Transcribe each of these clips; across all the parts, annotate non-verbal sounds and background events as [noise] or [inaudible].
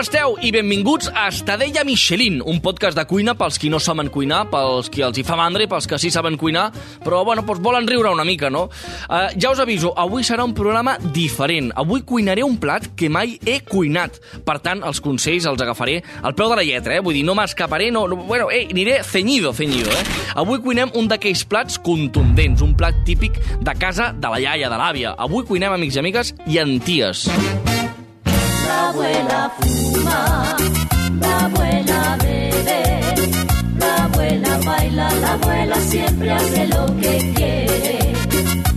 Esteu? I benvinguts a Estadella Michelin, un podcast de cuina pels qui no saben cuinar, pels qui els hi fa mandra i pels que sí saben cuinar, però, bueno, doncs volen riure una mica, no? Uh, ja us aviso, avui serà un programa diferent. Avui cuinaré un plat que mai he cuinat. Per tant, els consells els agafaré al peu de la lletra, eh? Vull dir, no m'escaparé, no, no... Bueno, eh, aniré ceñido, ceñido, eh? Avui cuinem un d'aquells plats contundents, un plat típic de casa de la iaia, de l'àvia. Avui cuinem, amics i amigues, llenties. La abuela fuma, la abuela bebe, la abuela baila, la abuela siempre hace lo que quiere.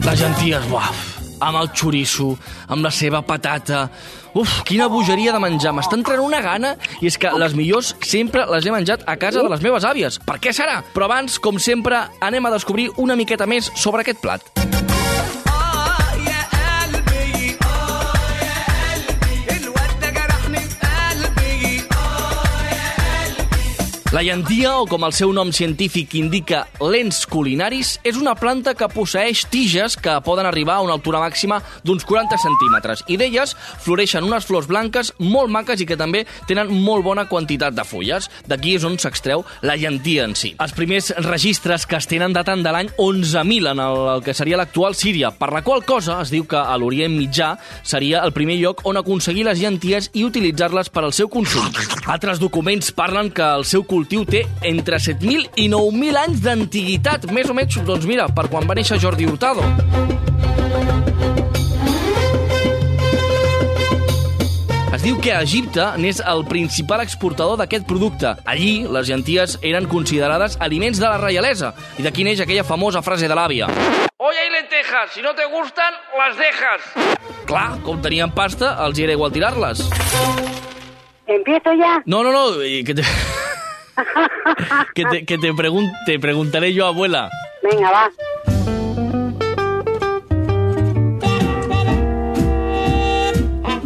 Les llenties, buah, amb el xoriço, amb la seva patata... Uf, quina bogeria de menjar. M'està entrant una gana i és que les millors sempre les he menjat a casa de les meves àvies. Per què serà? Però abans, com sempre, anem a descobrir una miqueta més sobre aquest plat. La llentia, o com el seu nom científic indica, lents culinaris, és una planta que posseix tiges que poden arribar a una altura màxima d'uns 40 centímetres i d'elles floreixen unes flors blanques molt maques i que també tenen molt bona quantitat de fulles. D'aquí és on s'extreu la llentia en si. Els primers registres que es tenen daten de l'any 11.000 en el, el que seria l'actual Síria, per la qual cosa es diu que a l'Orient Mitjà seria el primer lloc on aconseguir les llenties i utilitzar-les per al seu consum. Altres documents parlen que el seu cultiu té entre 7.000 i 9.000 anys d'antiguitat, més o menys, doncs mira, per quan va néixer Jordi Hurtado. Es diu que a Egipte n'és el principal exportador d'aquest producte. Allí, les llenties eren considerades aliments de la reialesa, i d'aquí neix aquella famosa frase de l'àvia. Hoy hay lentejas, si no te gustan, las dejas. Clar, com tenien pasta, els era igual tirar-les. ¿Empiezo ya? No, no, no, que te... que te, que te, pregun te preguntaré yo, abuela. Venga, va.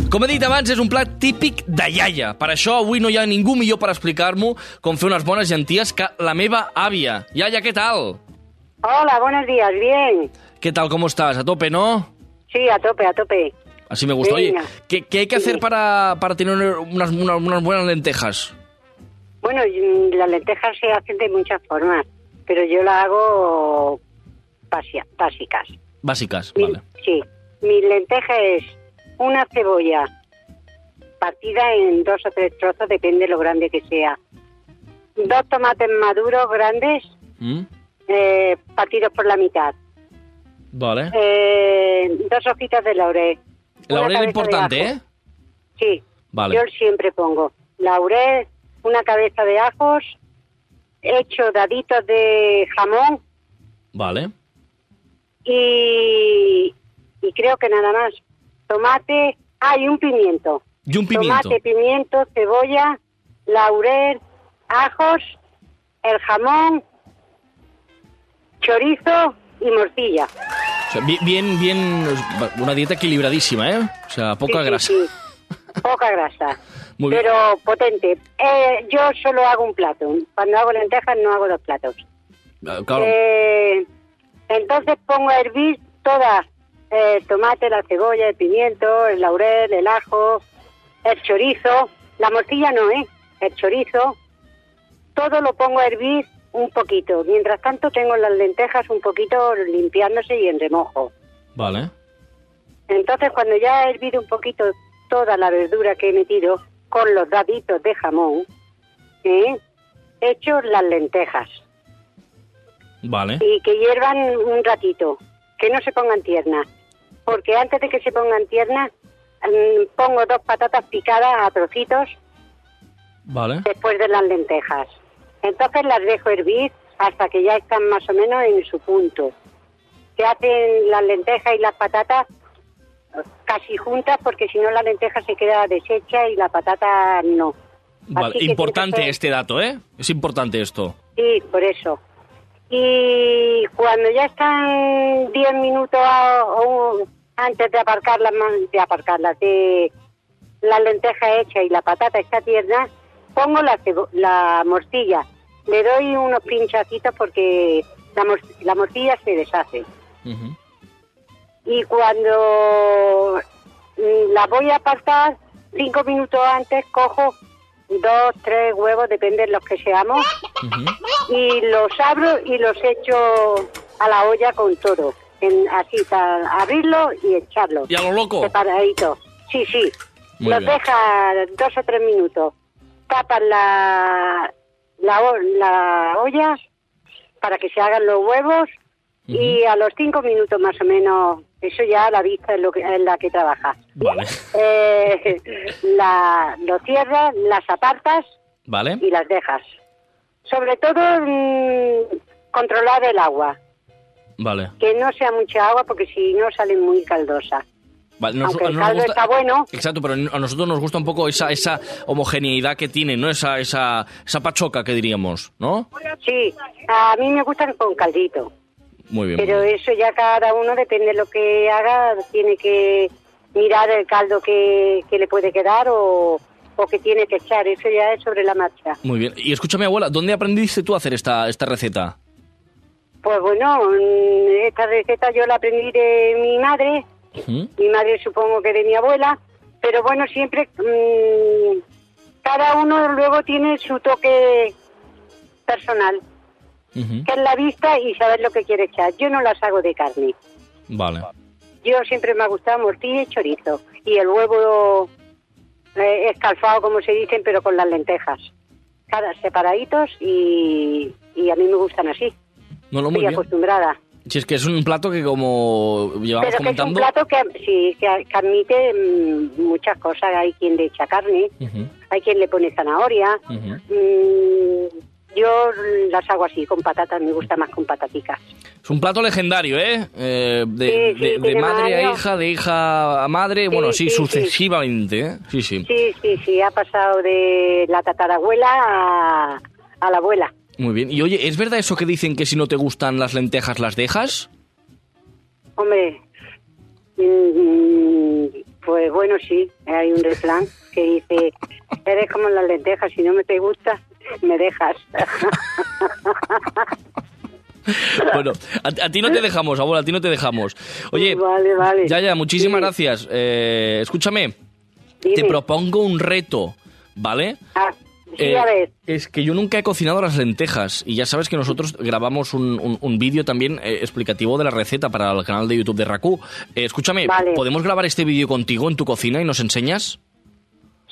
Com he dit abans, és un plat típic de iaia. Per això avui no hi ha ningú millor per explicar-m'ho com fer unes bones genties que la meva àvia. Iaia, què tal? Hola, buenos días, bien. ¿Qué tal? ¿Cómo estás? ¿A tope, no? Sí, a tope, a tope. Así me gusta. Oye. ¿qué, qué hay que hacer para, para tener unas, unas, unas buenas lentejas? Bueno, las lentejas se hacen de muchas formas, pero yo la hago básicas. Básicas, Mi- vale. Sí, mi lenteja es una cebolla partida en dos o tres trozos, depende de lo grande que sea. Dos tomates maduros grandes, ¿Mm? eh, partidos por la mitad. Vale. Eh, dos hojitas de laurel. El laurel de importante. ¿eh? Sí, Vale. yo siempre pongo laurel, una cabeza de ajos, hecho daditos de jamón Vale. y, y creo que nada más. Tomate, ah, y un pimiento. Y un pimiento. Tomate, pimiento, cebolla, laurel, ajos, el jamón, chorizo y morcilla. O sea, bi- bien, bien, una dieta equilibradísima, ¿eh? O sea, poca Sí, sí, grasa. sí. Poca grasa. [laughs] Muy bien. pero potente. Eh, yo solo hago un plato. Cuando hago lentejas no hago dos platos. Ah, Claro. Eh, entonces pongo a hervir todas, eh, el tomate, la cebolla, el pimiento, el laurel, el ajo, el chorizo, la morcilla no, ¿eh? El chorizo, todo lo pongo a hervir un poquito. Mientras tanto tengo las lentejas un poquito limpiándose y en remojo. Vale. Entonces cuando ya he hervido un poquito toda la verdura que he metido con los daditos de jamón, ¿eh? he hecho las lentejas. Vale. y que hiervan un ratito, que no se pongan tiernas, porque antes de que se pongan tiernas mm, pongo dos patatas picadas a trocitos Vale. después de las lentejas. Entonces las dejo hervir hasta que ya están más o menos en su punto. se hacen las lentejas y las patatas casi juntas porque si no la lenteja se queda deshecha y la patata no. Vale, importante que este dato, ¿eh? Es importante esto. Sí, por eso. Y cuando ya están 10 minutos a- o un- antes de aparcarlas, de aparcarlas, de la lenteja hecha y la patata está tierna, pongo la, morcilla. Le doy unos pinchacitos porque la, mor- la morcilla se deshace. Y cuando mm, la voy a apartar, cinco minutos antes cojo dos, tres huevos, depende de los que seamos, y los abro y los echo a la olla con todo. En, así, para abrirlo y echarlo. ¿Y a lo loco? Separadito. Sí, sí. Muy los bien. dejas dos o tres minutos. Tapas la, la olla para que se hagan los huevos y a los cinco minutos más o menos, eso ya la vista es, lo que, es la que trabaja. Vale. Eh, la, lo cierras, las apartas Vale. y las dejas. Sobre todo mm, controlar el agua, Vale. que no sea mucha agua porque si no sale muy caldosa. Vale, nos- Aunque el nos caldo gusta- está bueno, Exacto, pero a nosotros nos gusta un poco esa, esa homogeneidad que tiene, ¿no? Esa, esa, esa pachoca que diríamos, ¿no? sí, a mí me gustan con caldito. Muy bien. Pero muy bien. eso ya cada uno, depende de lo que haga, tiene que mirar el caldo que, que le puede quedar o, o que tiene que echar. Eso ya es sobre la marcha. Muy bien. Y escúchame, abuela, ¿dónde aprendiste tú a hacer esta, esta receta? Pues bueno, mm, esta receta yo la aprendí de mi madre, Ujú. mi madre supongo que de mi abuela, pero bueno, siempre mm, cada uno luego tiene su toque personal, Ujú. que es la vista y saber lo que quiere echar. Yo no las hago de carne. Vale. Yo siempre me ha gustado morcilla y chorizo. Y el huevo eh, escalfado, como se dicen, pero con las lentejas. Cada separaditos y, y a mí me gustan así. No, muy Estoy bien. acostumbrada. Si es que es un plato que como llevamos pero que es un comentando... plato que, sí, que, admite mm, muchas cosas. Hay quien le echa carne, Ujú, hay quien le pone zanahoria. ujú. Mm, yo las hago así, con patatas. Me gusta más con pataticas. Es un plato legendario, ¿eh? Eh, de, Sí, sí, de- madre a hija, de hija a madre, bueno, sí. sucesivamente, ¿eh? Sí, sí. Sí, sí, sí. Ha pasado de la tatarabuela a, a la abuela. Muy bien. Y oye, ¿es verdad eso que dicen que si no te gustan las lentejas las dejas? Hombre, mm, pues bueno, sí, hay un refrán que dice, eres como las lentejas, si no me te gusta, me dejas. [laughs] Bueno, a, a ti no te dejamos, abuela, a ti no te dejamos. Oye, vale, vale. ya, ya, muchísimas Dime, gracias. Eh, escúchame, te propongo un reto, ¿vale? Ah, sí, Eh, a ver, Es que yo nunca he cocinado las lentejas y ya sabes que nosotros grabamos un, un- un vídeo también eh, explicativo de la receta para el canal de YouTube de Raku. Eh, escúchame, Vale. ¿podemos grabar este vídeo contigo en tu cocina y nos enseñas?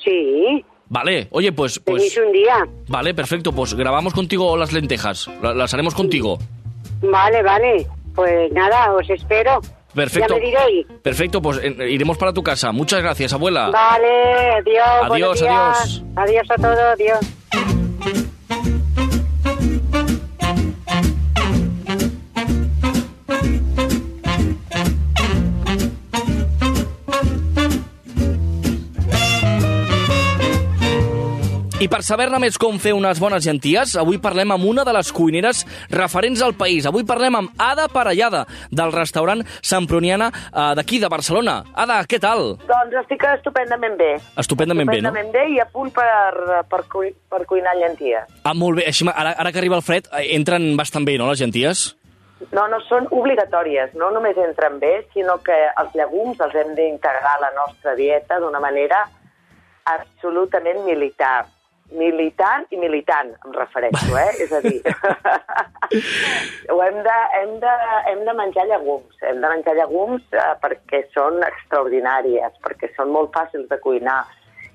sí, Vale, oye, pues, pues venís un día. vale, perfecto, pues grabamos contigo las lentejas, la- las haremos contigo. Vale, vale, pues nada, os espero. Perfecto. Ya me diréis. Perfecto, pues iremos para tu casa. Muchas gracias, abuela. Vale, adiós. Adiós, adiós. Adiós a todos, adiós. I per saber-ne més com fer unes bones llenties, avui parlem amb una de les cuineres referents al país. Avui parlem amb Ada Parellada, del restaurant Samproniana eh, d'aquí, de Barcelona. Ada, què tal? Doncs estic estupendament bé. Estupendament bé, no? Estupendament bé i a punt per, per, cui, per cuinar llenties. Ah, molt bé. Així, ara, ara que arriba el fred, eh, entren bastant bé, no, les llenties? No, no són obligatòries, no només entren bé, sinó que els llegums els hem d'integrar a la nostra dieta d'una manera absolutament militar. Militant i militant, em refereixo, eh? És a dir, [laughs] ho hem de, hem, de, hem de menjar llegums. Hem de menjar llegums eh, perquè són extraordinàries, perquè són molt fàcils de cuinar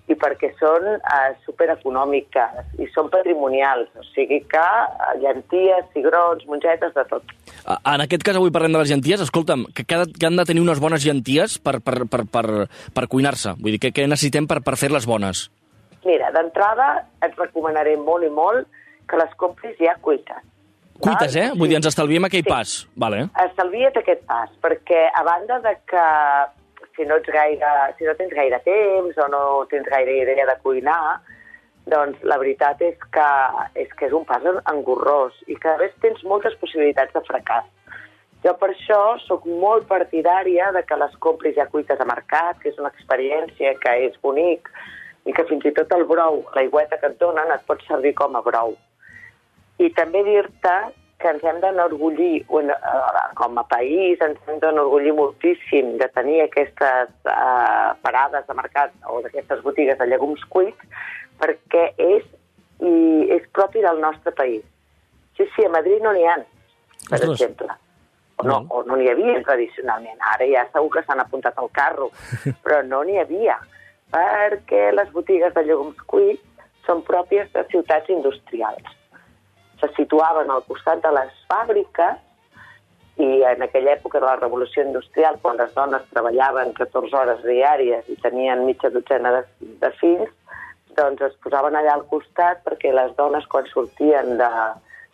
i perquè són eh, supereconòmiques i són patrimonials. O sigui que eh, llenties, cigrons, mongetes, de tot. En aquest cas, avui parlem de les llenties. Escolta'm, que, que, que han de tenir unes bones llenties per, per, per, per, per cuinar-se. Vull dir, que, que necessitem per, per fer-les bones? Mira, d'entrada et recomanaré molt i molt que les compris ja cuites. Cuites, eh? Vull dir, ens estalviem aquell Sí. pas. Vale. Estalvia't aquest pas, perquè a banda de que si no, ets gaire, si no tens gaire temps o no tens gaire idea de cuinar, doncs la veritat és que és, que és un pas engorrós i que a més tens moltes possibilitats de fracàs. Jo per això sóc molt partidària de que les compris ja cuites a mercat, que és una experiència que és bonic i que fins i tot el brou, l'aigüeta que et donen, et pot servir com a brou. I també dir-te que ens hem d'enorgullir, eh, com a país, ens hem d'enorgullir moltíssim de tenir aquestes eh, parades de mercat o d'aquestes botigues de llegums cuits, perquè és, i és propi del nostre país. Sí, sí, a Madrid no n'hi ha, per Ostres. exemple. O no, o no n'hi havia tradicionalment. Ara ja segur que s'han apuntat al carro, [laughs] però no n'hi havia, perquè les botigues de llegums cuits són pròpies de ciutats industrials. Se situaven al costat de les fàbriques i en aquella època de la revolució industrial, quan les dones treballaven 14 hores diàries i tenien mitja dotzena de, de fills, doncs es posaven allà al costat perquè les dones, quan sortien de,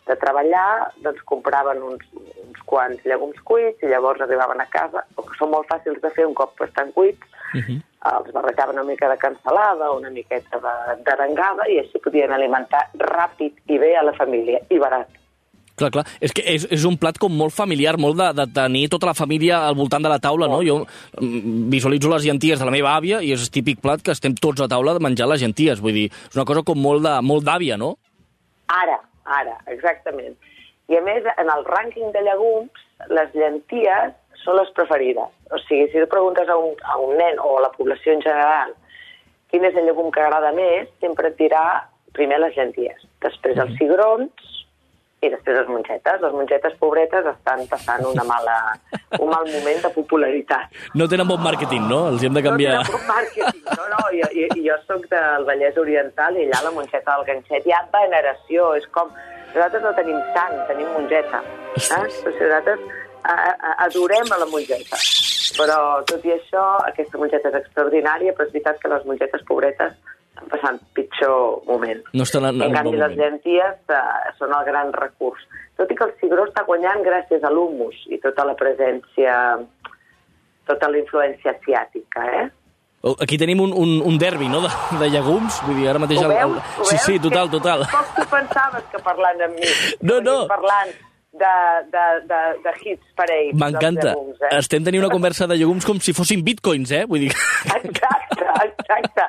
de treballar, doncs compraven uns, uns quants llegums cuits i llavors arribaven a casa, o que són molt fàcils de fer un cop estan cuits, Uh -huh. els barrejaven una mica de cansalada, una miqueta de- d'arengada i així podien alimentar ràpid i bé a la família, i barat. Clar, clar. És que és, és un plat com molt familiar, molt de, de tenir tota la família al voltant de la taula, no? Jo mm, visualitzo les llenties de la meva àvia i és típic plat que estem tots a taula de menjar les llenties. Vull dir, és una cosa com molt de- molt d'àvia, no? Ara, ara, exactament. I a més, en el rànquing de llegums, les llenties són les preferides. O sigui, si tu preguntes a un, a un nen o a la població en general quin és el llegum que agrada més, sempre et dirà primer les llenties, després els cigrons i després les mongetes. Les mongetes pobretes estan passant una mala, un mal moment de popularitat. No tenen bon màrqueting, no? Els hem de canviar. No tenen bon màrqueting. No, no, jo, jo, jo sóc del Vallès Oriental i allà la mongeta del ganxet hi ha veneració. És com... Nosaltres no tenim sang, tenim mongeta. Eh? Però si nosaltres a, a, adorem a la mongeta. Però, tot i això, aquesta mongeta és extraordinària, però és veritat que les mongetes pobretes estan passant pitjor moment. No estan en, En canvi, les llenties eh, són el gran recurs. Tot i que el cigró està guanyant gràcies a l'humus i tota la presència, tota la influència asiàtica, eh? Oh, Aquí tenim un, un, un derbi, no?, de, de llegums. Vull dir, ara mateix... Ho el- veus? el- Ho Sí, veus? sí, total, Que total. Poc tu pensaves que parlant amb mi. [laughs] No, que no. Parlant de, de, de, de hits parells. M'encanta. dels llegums, Eh? Estem tenint una conversa de llegums com si fossin bitcoins, eh? Vull dir... Exacte, exacte.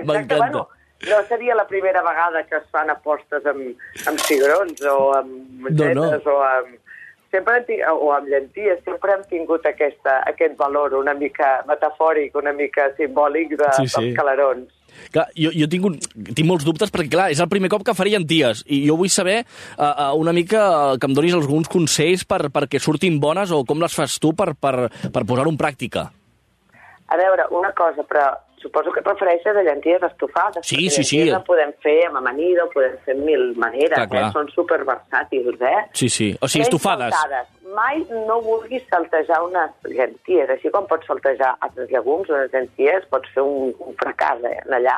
exacte. Bueno, no seria la primera vegada que es fan apostes amb, amb cigrons o amb mongetes no. o amb... Sempre hem o amb llenties, sempre hem tingut aquesta, aquest valor una mica metafòric, una mica simbòlic de, Sí, sí. dels calarons. Clar, jo, jo tinc, un, tinc molts dubtes perquè, clar, és el primer cop que faré llenties i jo vull saber uh, uh, una mica uh, que em donis alguns consells per, perquè surtin bones o com les fas tu per, per, per posar-ho en pràctica. A veure, una cosa, però suposo que et refereixes a llenties estofades. Sí, sí, sí. Les podem fer amb amanida, ho podem fer mil maneres, Clar, clar. Eh? són superversàtils, eh? Sí, sí. O sigui, Ben estofades. saltades. Mai no vulguis saltejar unes llenties, així com pots saltejar altres llegums, unes llenties, pots fer un, un fracàs eh, allà.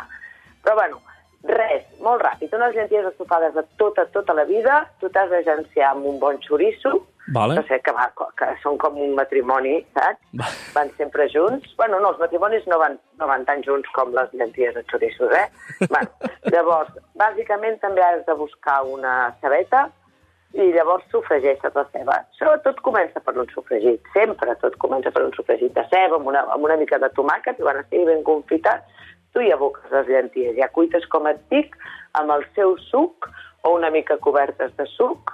Però, bueno, res, molt ràpid. Unes llenties estofades de tota, tota la vida, tu t'has d'agenciar amb un bon xoriço, Vale. no sé, que, va, que són com un matrimoni, saps? Va. Van sempre junts. Bueno, no, els matrimonis no van, no van tan junts com les llenties de xoriços, eh? [laughs] bueno, llavors, bàsicament també has de buscar una cebeta i llavors sofregeixes la ceba. Això tot comença per un sofregit, sempre tot comença per un sofregit de ceba amb una, amb una mica de tomàquet i van estar ben confitats. Tu hi aboques les llenties, ja cuites, com et dic, amb el seu suc o una mica cobertes de suc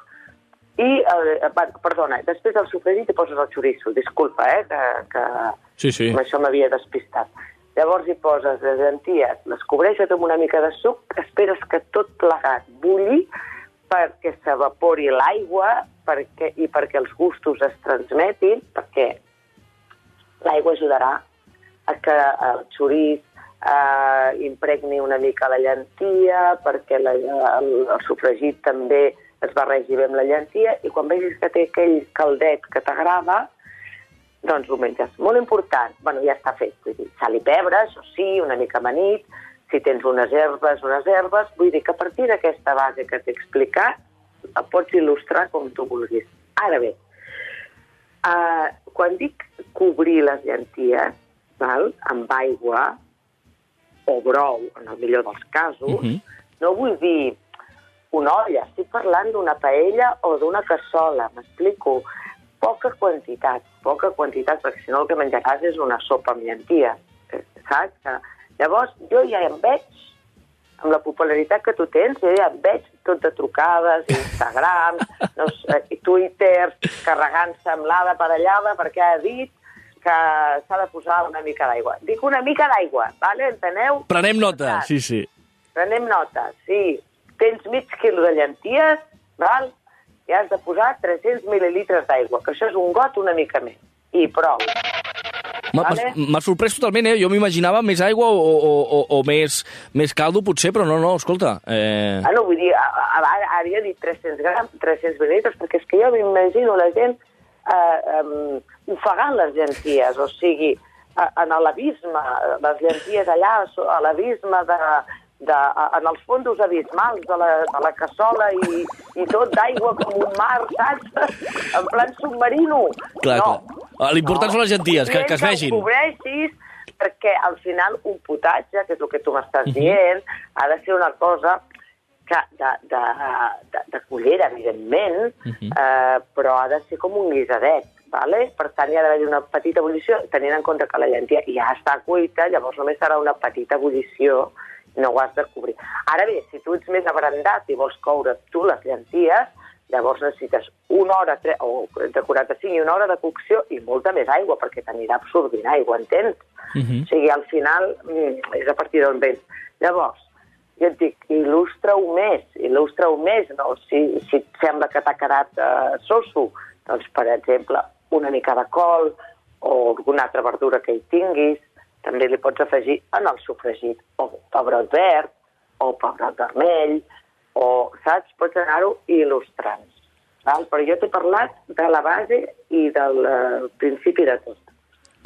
i, eh, perdona, després del sofregit hi poses el xoriço. Disculpa, eh, que, que Sí, sí. amb això m'havia despistat. Llavors hi poses les llenties, les cobreixes amb una mica de suc, esperes que tot plegat bulli perquè s'evapori l'aigua perquè, i perquè els gustos es transmetin, perquè l'aigua ajudarà a que el xoriç eh, impregni una mica la llentia, perquè la, el, el sofregit també es barregi bé amb la llentia, i quan vegis que té aquell caldet que t'agrada, doncs ho menges. Molt important, bueno, ja està fet, vull dir, sal i pebre, això sí, una mica amanit, si tens unes herbes, unes herbes, vull dir que a partir d'aquesta base que t'he explicat, el pots il·lustrar com tu vulguis. Ara bé, uh, quan dic cobrir les llenties val, amb aigua o brou, en el millor dels casos, Mhm. no vull dir una olla, estic parlant d'una paella o d'una cassola, m'explico? Poca quantitat, poca quantitat, perquè si no el que menjaràs és una sopa amb llenties, eh, saps? Llavors, jo ja em veig, amb la popularitat que tu tens, jo ja et veig tot de trucades, Instagrams, [laughs] no sé, Twitters, carregant-se amb l'ada parellada perquè ha dit que s'ha de posar una mica d'aigua. Dic una mica d'aigua, vale? enteneu? Prenem nota, sí, sí. Prenem nota, sí. Tens mig quilo de llenties, val? i has de posar 300 mil·lilitres d'aigua, que això és un got una mica més. I prou. M'ha Vale. sorprès totalment, eh? Jo m'imaginava més aigua o, o, o, o més, més caldo, potser, però no, no, escolta... Eh... Ah, no, vull dir, ara, ara ja he dit 300 grams, 300 mil·lilitres, perquè és que jo m'imagino la gent eh, um, ofegant les llenties, o sigui, en l'abisme, les llenties allà a l'abisme de, de, en els fondos abismals de la, de la cassola i, i tot d'aigua com un mar, saps? En plan submarino. Clar, no. clar. L'important són les llenties, que- que es vegin. Que cobreixis, perquè al final un potatge, que és el que tu m'estàs dient, ha de ser una cosa que de, de, de, de cullera, evidentment, eh, però ha de ser com un guisadet, vale? per tant hi ha d'haver una petita ebullició, tenint en compte que la llentia ja està cuita, llavors només serà una petita ebullició no ho has de cobrir. Ara bé, si tu ets més abrandat i vols coure tu les llenties, llavors necessites una hora, tre- o entre 45 i una hora de cocció i molta més aigua, perquè t'anirà absorbint aigua, entens? Mhm. O sigui, al final mm, és a partir d'on vens. Llavors, jo et dic, il·lustra-ho més, il·lustra-ho més, no? Si, si et sembla que t'ha quedat uh, soso, doncs, per exemple, una mica de col o alguna altra verdura que hi tinguis, també li pots afegir en el sofregit, o pebrot verd, o pebrot vermell, o, saps? Pots anar-ho il·lustrant. Val? Però jo t'he parlat de la base i del uh, principi de tot.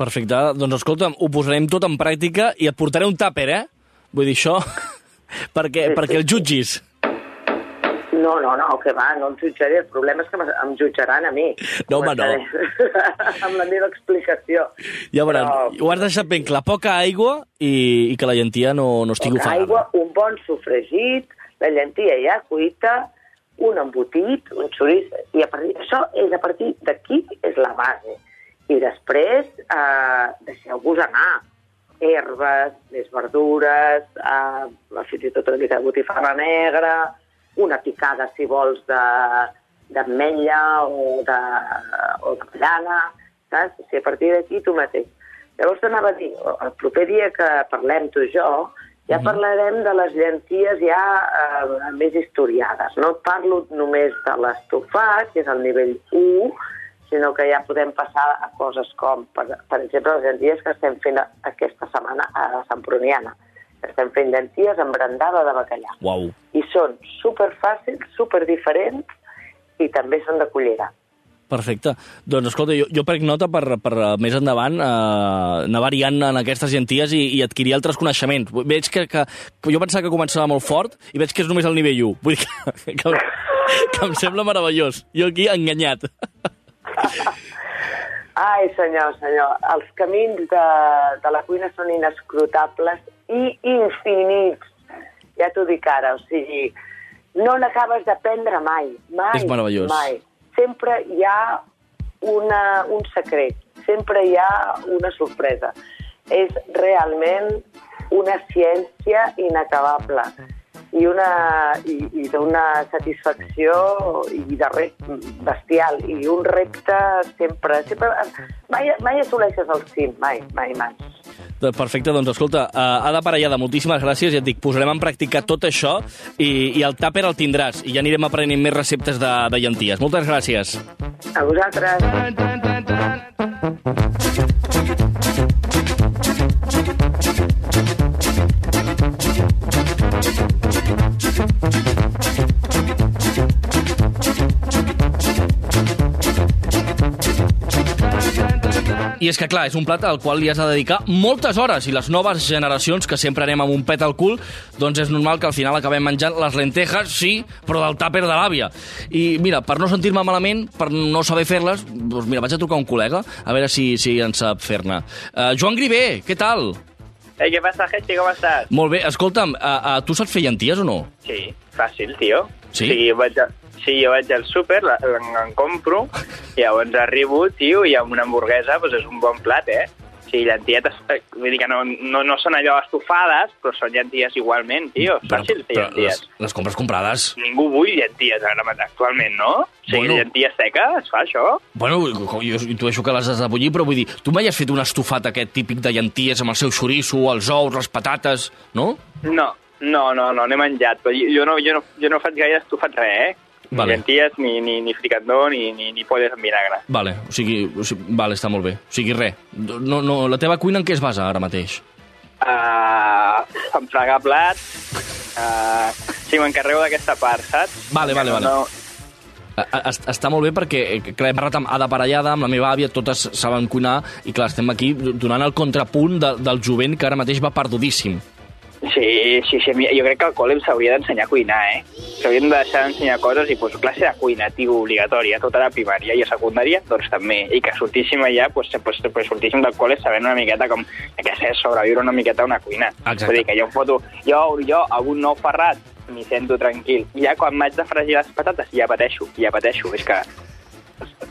Perfecte, doncs escolta'm, ho posarem tot en pràctica i et portaré un tàper, eh? Vull dir, això, [laughs] perquè, Sí, perquè sí, el jutgis. No, no, no, que va, no em jutjaré. El problema és que em- jutjaran a mi. No, home, no. [laughs] amb la meva explicació. Ja veuràs, Però ho has deixat ben clar, poca aigua i, i que la llentia no, no estigui ofegada. aigua, un bon sofregit, la llentia ja cuita, un embotit, un xoriç, i a partir això és a partir d'aquí és la base. I després eh, deixeu-vos anar herbes, més verdures, eh, fins i tot una mica de botifarra negra, una picada, si vols, de- d'ametlla o de, o de saps? O sigui, a partir d'aquí tu mateix. Llavors t'anava a dir, el proper dia que parlem tu i jo, ja parlarem de les llenties ja eh, més historiades. No et parlo només de l'estofat, que és el nivell 1, sinó que ja podem passar a coses com, per, per exemple, les llenties que estem fent aquesta setmana a Sant Pruniana. Estem fent llenties amb brandada de bacallà. Uau. I són superfàcils, superdiferents i també són de cullera. Perfecte. Doncs escolta, jo, jo prenc nota per, per eh, més endavant eh, anar variant en aquestes genties i, i adquirir altres coneixements. Veig que, que, que jo pensava que començava molt fort i veig que és només el nivell 1. Vull dir [laughs] que, que, que em sembla meravellós. Jo aquí enganyat. Ai, senyor, senyor, els camins de, de la cuina són inescrutables i infinits. Ja t'ho dic ara, o sigui, no n'acabes d'aprendre mai, mai, És meravellós. mai. Sempre hi ha una, un secret, sempre hi ha una sorpresa. És realment una ciència inacabable i una i, i d'una satisfacció i de rep bestial i un repte sempre, sempre mai, mai assoleixes el cim, mai, mai, mai. Perfecte, doncs escolta, uh, Ada Parellada, moltíssimes gràcies, ja et dic, posarem en pràctica tot això i, i el tàper el tindràs i ja anirem aprenent més receptes de, de llenties. Moltes gràcies. A vosaltres. I és que, clar, és un plat al qual li has de dedicar moltes hores i les noves generacions, que sempre anem amb un pet al cul, doncs és normal que al final acabem menjant les lentejas, sí, però del tàper de l'àvia. I mira, per no sentir-me malament, per no saber fer-les, doncs mira, vaig a trucar a un col·lega a veure si, si en sap fer-ne. Uh, Joan Grivé, què tal? Eh, ¿Qué pasa, gente? ¿Cómo estás? Molt bé, escolta'm, uh, uh, tu saps fer llenties o no? Sí, fàcil, tio. Sí? O sigui, vaig a... Sí, jo vaig al súper, la- en, en compro, i llavors arribo, tio, i amb una hamburguesa doncs és un bon plat, eh? Sigui, llenties, eh, vull dir que no, no, no són allò estofades, però són llenties igualment, tio. Fàcil fer les, llenties. les compres comprades. Ningú vull llenties ara mateix, actualment, no? O sigui, Bueno. llenties seques, es fa això? Bueno, jo intueixo que les has de bullir, però vull dir, tu mai has fet un estofat aquest típic de llenties amb el seu xoriço, els ous, les patates, no? No, no, no, no, n'he menjat, però jo no, jo no, jo no faig gaire estofat res, eh? Ni Vale. llenties, ni, ni, ni fricandó, ni, ni, ni polles amb vinagre. Vale, o sigui, o sigui, vale, està molt bé. O sigui, res. No, no, la teva cuina en què es basa ara mateix? Uh, em fregar plats, uh, sí, m'encarrego d'aquesta part, saps? Vale, vale, vale. No, Està molt bé perquè, eh, clar, hem parlat amb Ada Parellada, amb la meva àvia, totes saben cuinar, i clar, estem aquí donant el contrapunt de, del jovent que ara mateix va perdudíssim. Sí, sí, sí, jo crec que al col·le s'hauria d'ensenyar a cuinar, eh? S'haurien de deixar d'ensenyar coses i pues, classe de cuina, tio, obligatòria, tota la primària i a secundària, doncs també. I que sortíssim allà, pues, pues, pues, sortíssim del col·le sabent una miqueta com, què sé, sobreviure una miqueta a una cuina. Exacte. Vull dir que jo em foto, jo, jo, amb un nou ferrat, m'hi sento tranquil. I ja quan m'haig de fregir les patates, ja pateixo, ja pateixo. És que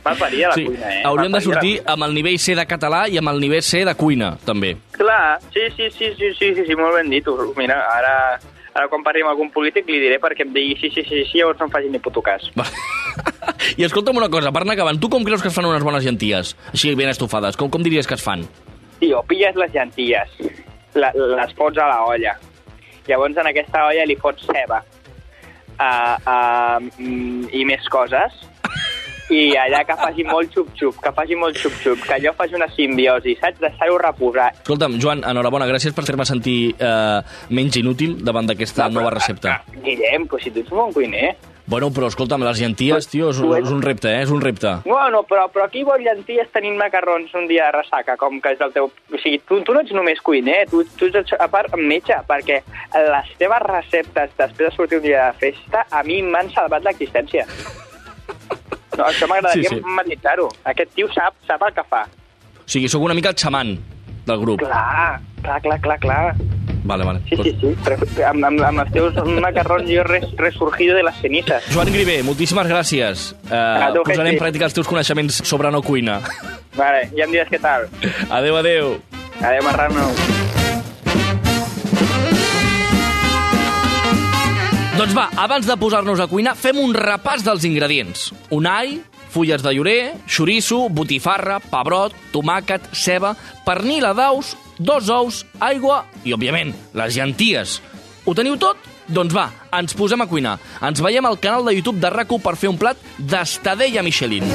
va parir a la Sí, cuina, eh? hauríem de sortir amb el nivell C de català i amb el nivell C de cuina, també. Clar, sí, sí, sí, sí, sí, sí, sí molt ben dit. Mira, ara, ara quan parli amb algun polític li diré perquè em digui sí, sí, sí, sí, llavors no em faci ni puto cas. Va. [laughs] I escolta'm una cosa, per anar acabant, tu com creus que es fan unes bones llenties? Així ben estofades, com, com diries que es fan? Tio, pilles les llenties, la, les fots a la olla, llavors en aquesta olla li fots ceba uh, uh, i més coses, i allà que faci molt xup-xup, que faci molt xup-xup, que allò faci una simbiosi, saps? Deixar-ho reposar. Escolta'm, Joan, enhorabona, gràcies per fer-me sentir eh, menys inútil davant d'aquesta nova recepta. Guillem, però si tu ets un bon cuiner. Bueno, però escolta'm, les llenties, tio, és, un- és un repte, eh? És un repte. Bueno, però, però aquí vol llenties tenint macarrons un dia de ressaca, com que és el teu... O sigui, tu, tu no ets només cuiner, tu, tu ets a part metge, perquè les teves receptes després de sortir un dia de festa a mi m'han salvat l'existència. No, això m'agradaria Sí, sí, matisar-ho. Aquest tio sap, sap el que fa. O sigui, sóc una mica el xaman del grup. Clar, clar, clar, clar, clar. Vale, vale. Sí, sí, sí. Però, amb, amb, amb els teus macarrons jo res, resurgido de les cenizas. Joan Grivé, moltíssimes gràcies. A Uh, posarem en pràctica els teus coneixements sobre no cuina. Vale, ja em diràs què tal. Adéu, adéu. Adéu, marrano. Doncs va, abans de posar-nos a cuinar, fem un repàs dels ingredients. Un all, fulles de llorer, xoriço, botifarra, pebrot, tomàquet, ceba, pernil a daus, dos ous, aigua i, òbviament, les llenties. Ho teniu tot? Doncs va, ens posem a cuinar. Ens veiem al canal de YouTube de rac per fer un plat d'estadella Michelin.